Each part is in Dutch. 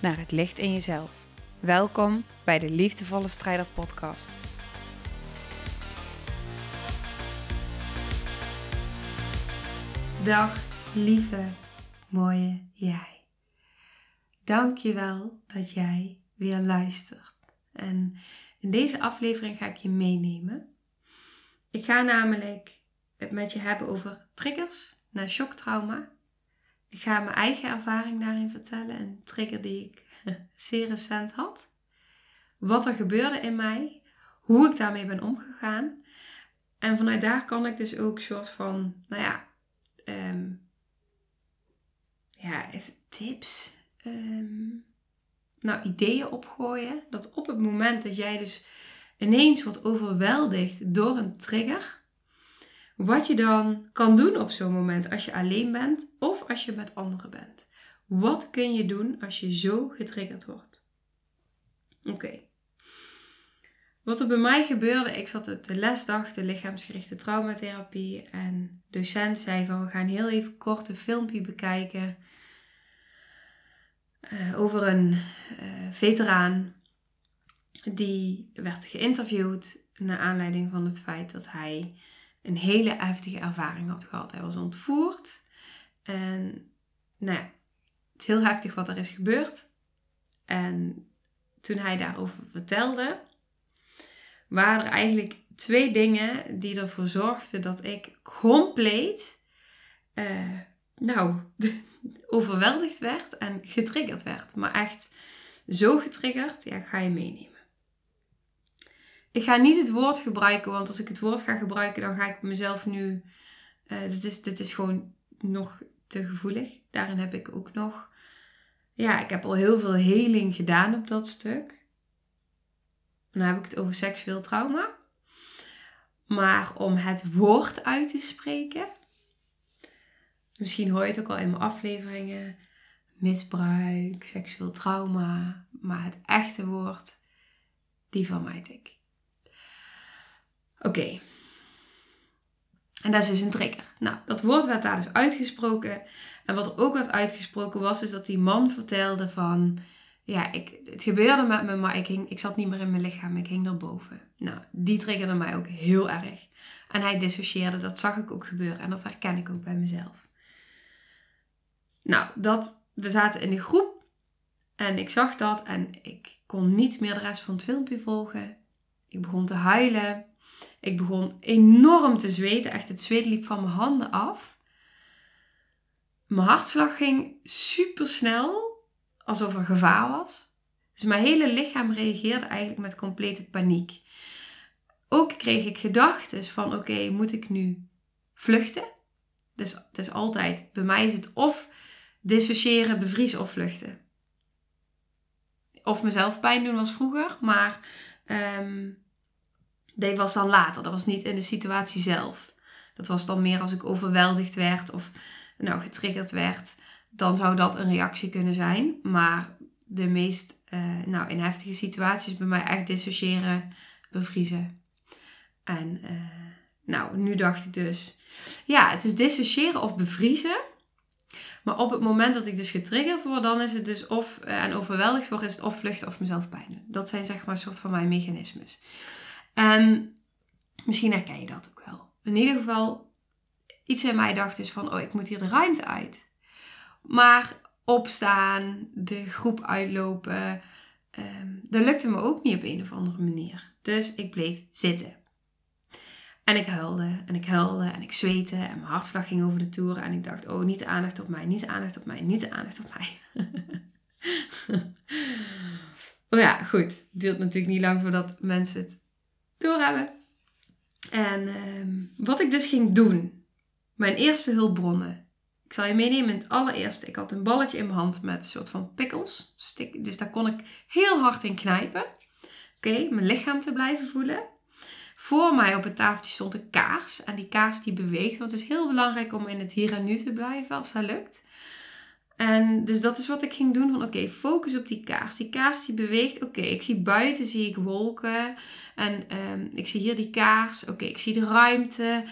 naar het licht in jezelf. Welkom bij de Liefdevolle Strijder Podcast. Dag, lieve, mooie jij. Dank je wel dat jij weer luistert. En in deze aflevering ga ik je meenemen. Ik ga namelijk het met je hebben over triggers naar shocktrauma ik ga mijn eigen ervaring daarin vertellen. Een trigger die ik zeer recent had. Wat er gebeurde in mij. Hoe ik daarmee ben omgegaan. En vanuit daar kan ik dus ook soort van, nou ja, um, ja, tips, ehm, nou, ideeën opgooien. Dat op het moment dat jij dus ineens wordt overweldigd door een trigger, wat je dan kan doen op zo'n moment als je alleen bent of als je met anderen bent. Wat kun je doen als je zo getriggerd wordt? Oké. Wat er bij mij gebeurde, ik zat op de lesdag, de lichaamsgerichte traumatherapie. En de docent zei van, we gaan heel even kort een filmpje bekijken. Uh, over een uh, veteraan. Die werd geïnterviewd naar aanleiding van het feit dat hij een hele heftige ervaring had gehad. Hij was ontvoerd. En nou ja, het is heel heftig wat er is gebeurd. En toen hij daarover vertelde, waren er eigenlijk twee dingen die ervoor zorgden dat ik compleet, uh, nou, overweldigd werd en getriggerd werd. Maar echt zo getriggerd, ja, ga je meenemen. Ik ga niet het woord gebruiken, want als ik het woord ga gebruiken, dan ga ik mezelf nu. Uh, dit, is, dit is gewoon nog te gevoelig. Daarin heb ik ook nog. Ja, ik heb al heel veel heling gedaan op dat stuk. dan heb ik het over seksueel trauma. Maar om het woord uit te spreken. Misschien hoor je het ook al in mijn afleveringen. Misbruik, seksueel trauma. Maar het echte woord, die vermijd ik. Oké. En dat is dus een trigger. Nou, dat woord werd daar dus uitgesproken. En wat er ook werd uitgesproken was, is dat die man vertelde van... Ja, ik, het gebeurde met me, maar ik, hing, ik zat niet meer in mijn lichaam. Ik hing erboven. Nou, die triggerde mij ook heel erg. En hij dissocieerde. Dat zag ik ook gebeuren. En dat herken ik ook bij mezelf. Nou, dat, we zaten in een groep. En ik zag dat. En ik kon niet meer de rest van het filmpje volgen. Ik begon te huilen. Ik begon enorm te zweten. Echt, het zweet liep van mijn handen af. Mijn hartslag ging super snel, alsof er gevaar was. Dus mijn hele lichaam reageerde eigenlijk met complete paniek. Ook kreeg ik gedachten van: oké, moet ik nu vluchten? Dus het is altijd, bij mij is het of dissociëren, bevriezen of vluchten. Of mezelf pijn doen was vroeger, maar um, dat was dan later. Dat was niet in de situatie zelf. Dat was dan meer als ik overweldigd werd of nou, getriggerd werd. Dan zou dat een reactie kunnen zijn. Maar de meest, uh, nou, in heftige situaties bij mij echt dissociëren, bevriezen. En uh, nou, nu dacht ik dus, ja, het is dissociëren of bevriezen. Maar op het moment dat ik dus getriggerd word, dan is het dus of uh, en overweldigd word, is het of vluchten of mezelf pijn doen. Dat zijn zeg maar een soort van mijn mechanismes. En misschien herken je dat ook wel. In ieder geval, iets in mij dacht dus van, oh, ik moet hier de ruimte uit. Maar opstaan, de groep uitlopen, um, dat lukte me ook niet op een of andere manier. Dus ik bleef zitten. En ik huilde en ik huilde en ik zweette en mijn hartslag ging over de toeren. En ik dacht, oh, niet de aandacht op mij, niet de aandacht op mij, niet de aandacht op mij. oh ja, goed. Het duurt natuurlijk niet lang voordat mensen het doorhebben. En ehm, wat ik dus ging doen. Mijn eerste hulpbronnen. Ik zal je meenemen in het allereerste. Ik had een balletje in mijn hand met een soort van pikkels. Dus daar kon ik heel hard in knijpen. Oké, mijn lichaam te blijven voelen. Voor mij op het tafeltje stond een kaars. En die kaars die beweegt. Want het is heel belangrijk om in het hier en nu te blijven als dat lukt. En dus dat is wat ik ging doen. Van oké, focus op die kaars. Die kaars die beweegt. Oké, ik zie buiten zie ik wolken. En ehm, ik zie hier die kaars. Oké, ik zie de ruimte.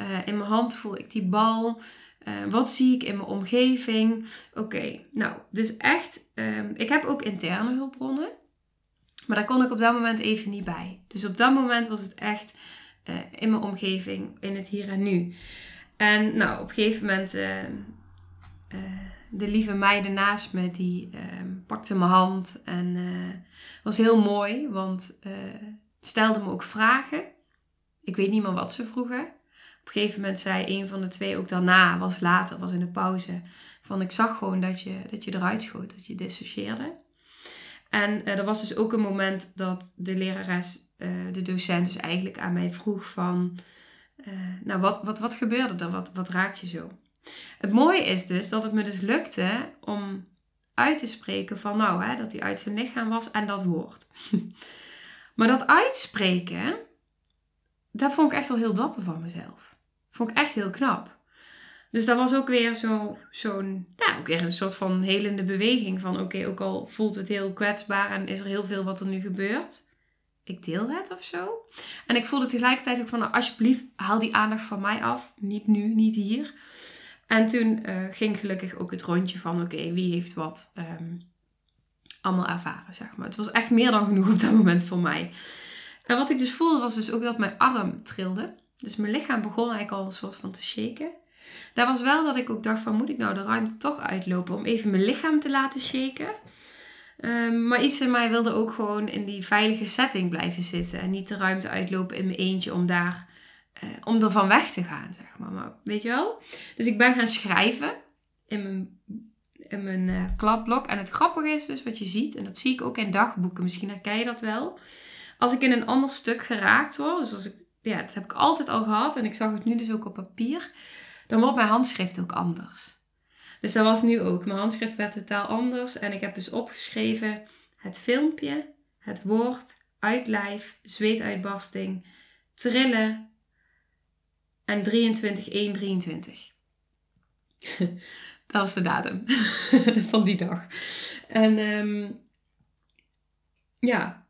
Uh, in mijn hand voel ik die bal. Uh, wat zie ik in mijn omgeving? Oké, nou, dus echt. Um, ik heb ook interne hulpbronnen. Maar daar kon ik op dat moment even niet bij. Dus op dat moment was het echt uh, in mijn omgeving, in het hier en nu. En nou, op een gegeven moment de lieve meiden naast me, die uh, pakte mijn hand. En uh, was heel mooi, want uh, stelde me ook vragen. Ik weet niet meer wat ze vroegen. Op een gegeven moment zei een van de twee ook daarna, was later, was in de pauze, van ik zag gewoon dat je, dat je eruit schoot, dat je dissocieerde. En er was dus ook een moment dat de lerares, de docent dus eigenlijk aan mij vroeg van, nou wat, wat, wat gebeurde er, wat, wat raakt je zo? Het mooie is dus dat het me dus lukte om uit te spreken van nou, hè, dat hij uit zijn lichaam was en dat woord. maar dat uitspreken, dat vond ik echt al heel dapper van mezelf. Vond ik echt heel knap. Dus dat was ook weer zo, zo'n, ja, ook weer een soort van helende beweging van oké, ook al voelt het heel kwetsbaar en is er heel veel wat er nu gebeurt. Ik deel het of zo. En ik voelde tegelijkertijd ook van nou, alsjeblieft haal die aandacht van mij af. Niet nu, niet hier. En toen uh, ging gelukkig ook het rondje van oké, wie heeft wat um, allemaal ervaren, zeg maar. Het was echt meer dan genoeg op dat moment voor mij. En wat ik dus voelde was dus ook dat mijn arm trilde. Dus mijn lichaam begon eigenlijk al een soort van te shaken. Daar was wel dat ik ook dacht van moet ik nou de ruimte toch uitlopen om even mijn lichaam te laten shaken. Um, maar iets in mij wilde ook gewoon in die veilige setting blijven zitten. En niet de ruimte uitlopen in mijn eentje om daar uh, om ervan weg te gaan, zeg maar. maar. Weet je wel? Dus ik ben gaan schrijven in mijn, in mijn uh, klapblok. En het grappige is dus wat je ziet, en dat zie ik ook in dagboeken, misschien herken je dat wel. Als ik in een ander stuk geraakt word, dus als ik, ja, dat heb ik altijd al gehad en ik zag het nu dus ook op papier, dan wordt mijn handschrift ook anders. Dus dat was nu ook. Mijn handschrift werd totaal anders en ik heb dus opgeschreven het filmpje, het woord, uitlijf, zweetuitbarsting, trillen, en 23, 1, 23. dat was de datum van die dag. En um, ja,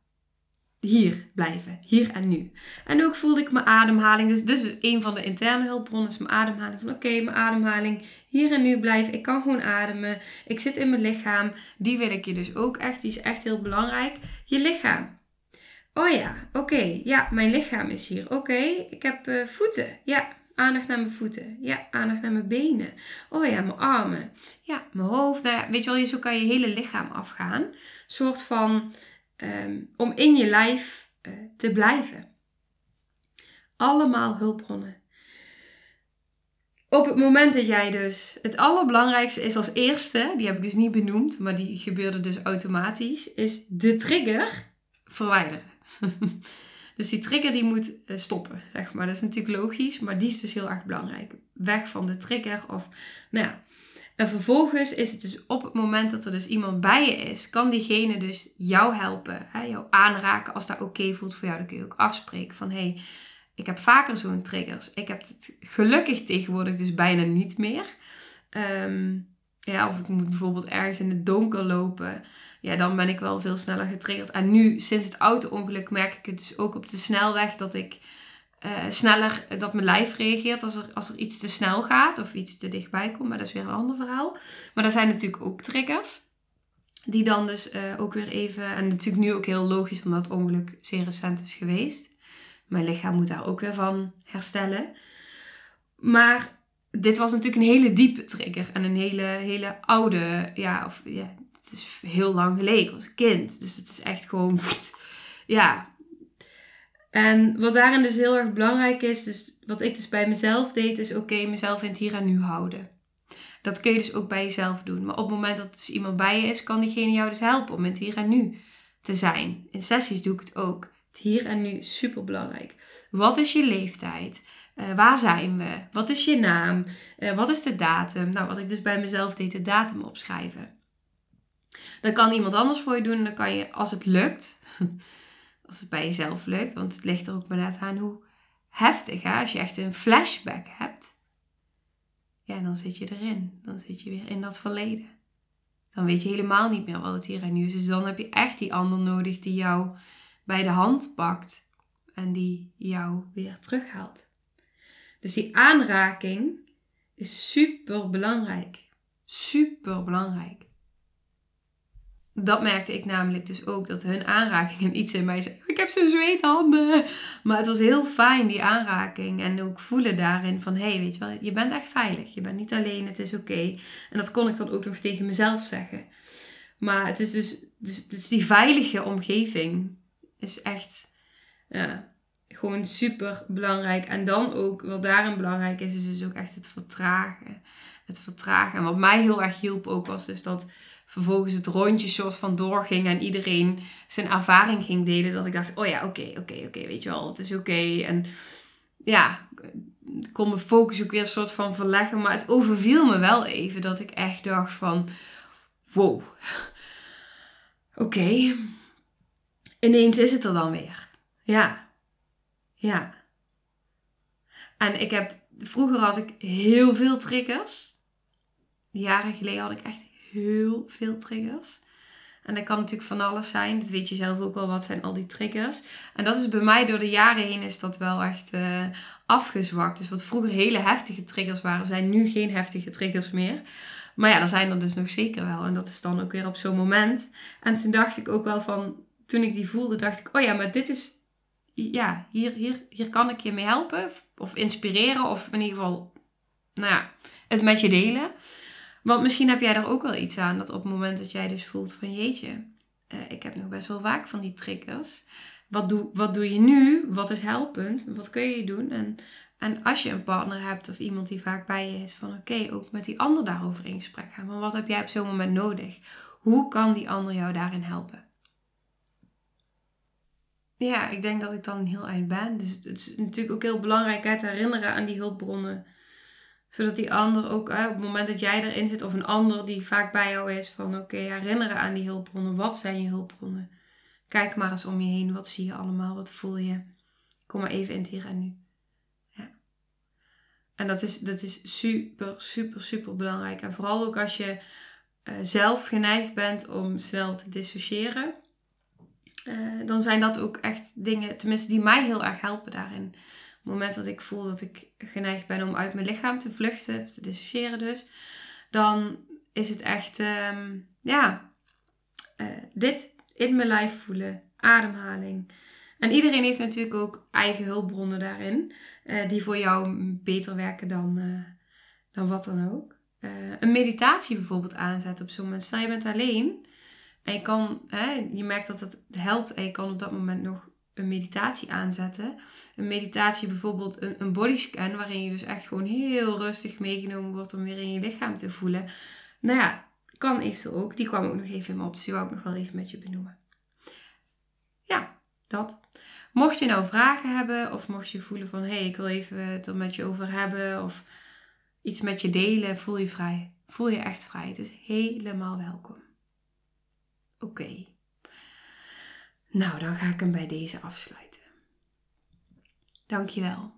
hier blijven. Hier en nu. En ook voelde ik mijn ademhaling. Dus, dus een van de interne hulpbronnen is mijn ademhaling. Van oké, mijn ademhaling. Hier en nu blijven. Ik kan gewoon ademen. Ik zit in mijn lichaam. Die wil ik je dus ook echt. Die is echt heel belangrijk. Je lichaam. Oh ja, oké. Ja, mijn lichaam is hier. Oké, ik heb uh, voeten. Ja, aandacht naar mijn voeten. Ja, aandacht naar mijn benen. Oh ja, mijn armen. Ja, mijn hoofd. Nou weet je wel, zo kan je hele lichaam afgaan. Een soort van um, om in je lijf uh, te blijven. Allemaal hulpbronnen. Op het moment dat jij dus, het allerbelangrijkste is als eerste, die heb ik dus niet benoemd, maar die gebeurde dus automatisch, is de trigger verwijderen. dus die trigger die moet eh, stoppen, zeg maar. Dat is natuurlijk logisch, maar die is dus heel erg belangrijk. Weg van de trigger of, nou ja. En vervolgens is het dus op het moment dat er dus iemand bij je is, kan diegene dus jou helpen, hè, jou aanraken als dat oké voelt voor jou. Dan kun je ook afspreken van, hey, ik heb vaker zo'n triggers. Ik heb het gelukkig tegenwoordig dus bijna niet meer. Um, ja, of ik moet bijvoorbeeld ergens in het donker lopen. Ja, dan ben ik wel veel sneller getriggerd. En nu, sinds het auto-ongeluk, merk ik het dus ook op de snelweg dat ik uh, sneller, dat mijn lijf reageert als er, als er iets te snel gaat of iets te dichtbij komt. Maar dat is weer een ander verhaal. Maar er zijn natuurlijk ook triggers. Die dan dus uh, ook weer even, en natuurlijk nu ook heel logisch omdat het ongeluk zeer recent is geweest. Mijn lichaam moet daar ook weer van herstellen. Maar dit was natuurlijk een hele diepe trigger en een hele, hele oude, ja, of ja, het is heel lang geleden. Ik was kind, dus het is echt gewoon, ja. En wat daarin dus heel erg belangrijk is, dus wat ik dus bij mezelf deed, is oké, mezelf in het hier en nu houden. Dat kun je dus ook bij jezelf doen. Maar op het moment dat er dus iemand bij je is, kan diegene jou dus helpen om in het hier en nu te zijn. In sessies doe ik het ook. Het hier en nu is super belangrijk. Wat is je leeftijd? Uh, waar zijn we? Wat is je naam? Uh, wat is de datum? Nou, wat ik dus bij mezelf deed, de datum opschrijven. Dat kan iemand anders voor je doen. Dan kan je, als het lukt, als het bij jezelf lukt, want het ligt er ook maar net aan hoe heftig. Hè? Als je echt een flashback hebt, ja, dan zit je erin. Dan zit je weer in dat verleden. Dan weet je helemaal niet meer wat het hier en nu is. Dus dan heb je echt die ander nodig die jou bij de hand pakt en die jou weer terughaalt. Dus die aanraking is super belangrijk. Super belangrijk dat merkte ik namelijk dus ook, dat hun aanraking en iets in mij zei, ik heb zo'n zweethanden. Maar het was heel fijn, die aanraking. En ook voelen daarin van, hé, hey, weet je wel, je bent echt veilig. Je bent niet alleen, het is oké. En dat kon ik dan ook nog tegen mezelf zeggen. Maar het is dus, dus, dus die veilige omgeving is echt, gewoon super belangrijk. En dan ook, wat daarin belangrijk is, is dus ook echt het vertragen. Het vertragen. En wat mij heel erg hielp ook, was dus dat vervolgens het rondje soort van doorging en iedereen zijn ervaring ging delen. Dat ik dacht, oh ja, oké, oké, oké, weet je wel, het is oké. En ja, ik kon mijn focus ook weer een soort van verleggen. Maar het overviel me wel even dat ik echt dacht van, wow, oké. Ineens is het er dan weer. Ja, ja. En ik heb, vroeger had ik heel veel triggers. Jaren geleden had ik echt heel veel triggers. En dat kan natuurlijk van alles zijn. Dat weet je zelf ook wel. Wat zijn al die triggers? En dat is bij mij door de jaren heen is dat wel echt uh, afgezwakt. Dus wat vroeger hele heftige triggers waren, zijn nu geen heftige triggers meer. Maar ja, er zijn er dus nog zeker wel. En dat is dan ook weer op zo'n moment. En toen dacht ik ook wel van, toen ik die voelde, dacht ik, oh ja, maar dit is, ja, hier, hier, hier kan ik je mee helpen. Of inspireren. Of in ieder geval, nou ja, het met je delen. Want misschien heb jij daar ook wel iets aan. Dat op het moment dat jij dus voelt van jeetje, uh, ik heb nog best wel vaak van die triggers. Wat doe, wat doe je nu? Wat is helpend? Wat kun je doen? En, en als je een partner hebt of iemand die vaak bij je is, van oké, ook met die ander daarover in gesprek gaan. Maar wat heb jij op zo'n moment nodig? Hoe kan die ander jou daarin helpen? Ja, ik denk dat ik dan heel eind ben. Dus het is natuurlijk ook heel belangrijk hè, te herinneren aan die hulpbronnen zodat die ander ook, op het moment dat jij erin zit, of een ander die vaak bij jou is, van oké, herinneren aan die hulpbronnen. Wat zijn je hulpbronnen? Kijk maar eens om je heen. Wat zie je allemaal? Wat voel je? Kom maar even in het hier en nu. Ja. En dat is, dat is super, super, super belangrijk. En vooral ook als je uh, zelf geneigd bent om snel te dissociëren. Uh, dan zijn dat ook echt dingen, tenminste, die mij heel erg helpen daarin het moment dat ik voel dat ik geneigd ben om uit mijn lichaam te vluchten, te dissociëren dus, dan is het echt, ehm, ja, uh, dit in mijn lijf voelen, ademhaling. En iedereen heeft natuurlijk ook eigen hulpbronnen daarin, uh, die voor jou beter werken dan, uh, dan wat dan ook. een meditatie bijvoorbeeld aanzetten op zo'n moment. Stel je bent alleen en je kan, hè, je merkt dat het helpt en je kan op dat moment nog een meditatie aanzetten. Een meditatie bijvoorbeeld een, een bodyscan, waarin je dus echt gewoon heel rustig meegenomen wordt om weer in je lichaam te voelen. Nou ja, kan eventueel ook. Die kwam ook nog even in me op, dus die wou ik nog wel even met je benoemen. Ja, dat. Mocht je nou vragen hebben, of mocht je voelen van hé, hey, ik wil even het er met je over hebben, of iets met je delen, voel je vrij. Voel je echt vrij. Het is helemaal welkom. Oké. Nou, dan ga ik hem bij deze afsluiten. Dankjewel.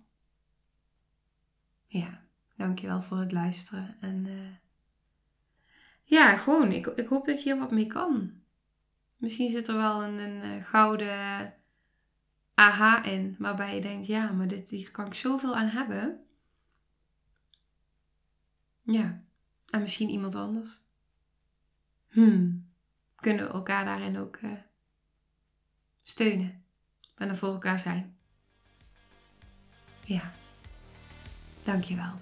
Ja, dankjewel voor het luisteren. En uh, ja, gewoon, ik, ik hoop dat je hier wat mee kan. Misschien zit er wel een, een, eh, gouden aha in, waarbij je denkt, ja, maar dit, hier kan ik zoveel aan hebben. Ja, en misschien iemand anders. Hmm, kunnen we elkaar daarin ook... Uh, steunen en er voor elkaar zijn. Ja, dankjewel.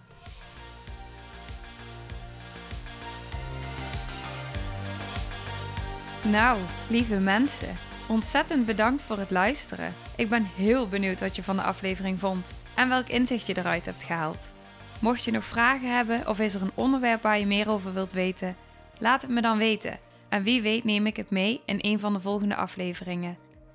Nou, lieve mensen, ontzettend bedankt voor het luisteren. Ik ben heel benieuwd wat je van de aflevering vond en welk inzicht je eruit hebt gehaald. Mocht je nog vragen hebben of is er een onderwerp waar je meer over wilt weten, laat het me dan weten. En wie weet neem ik het mee in een van de volgende afleveringen.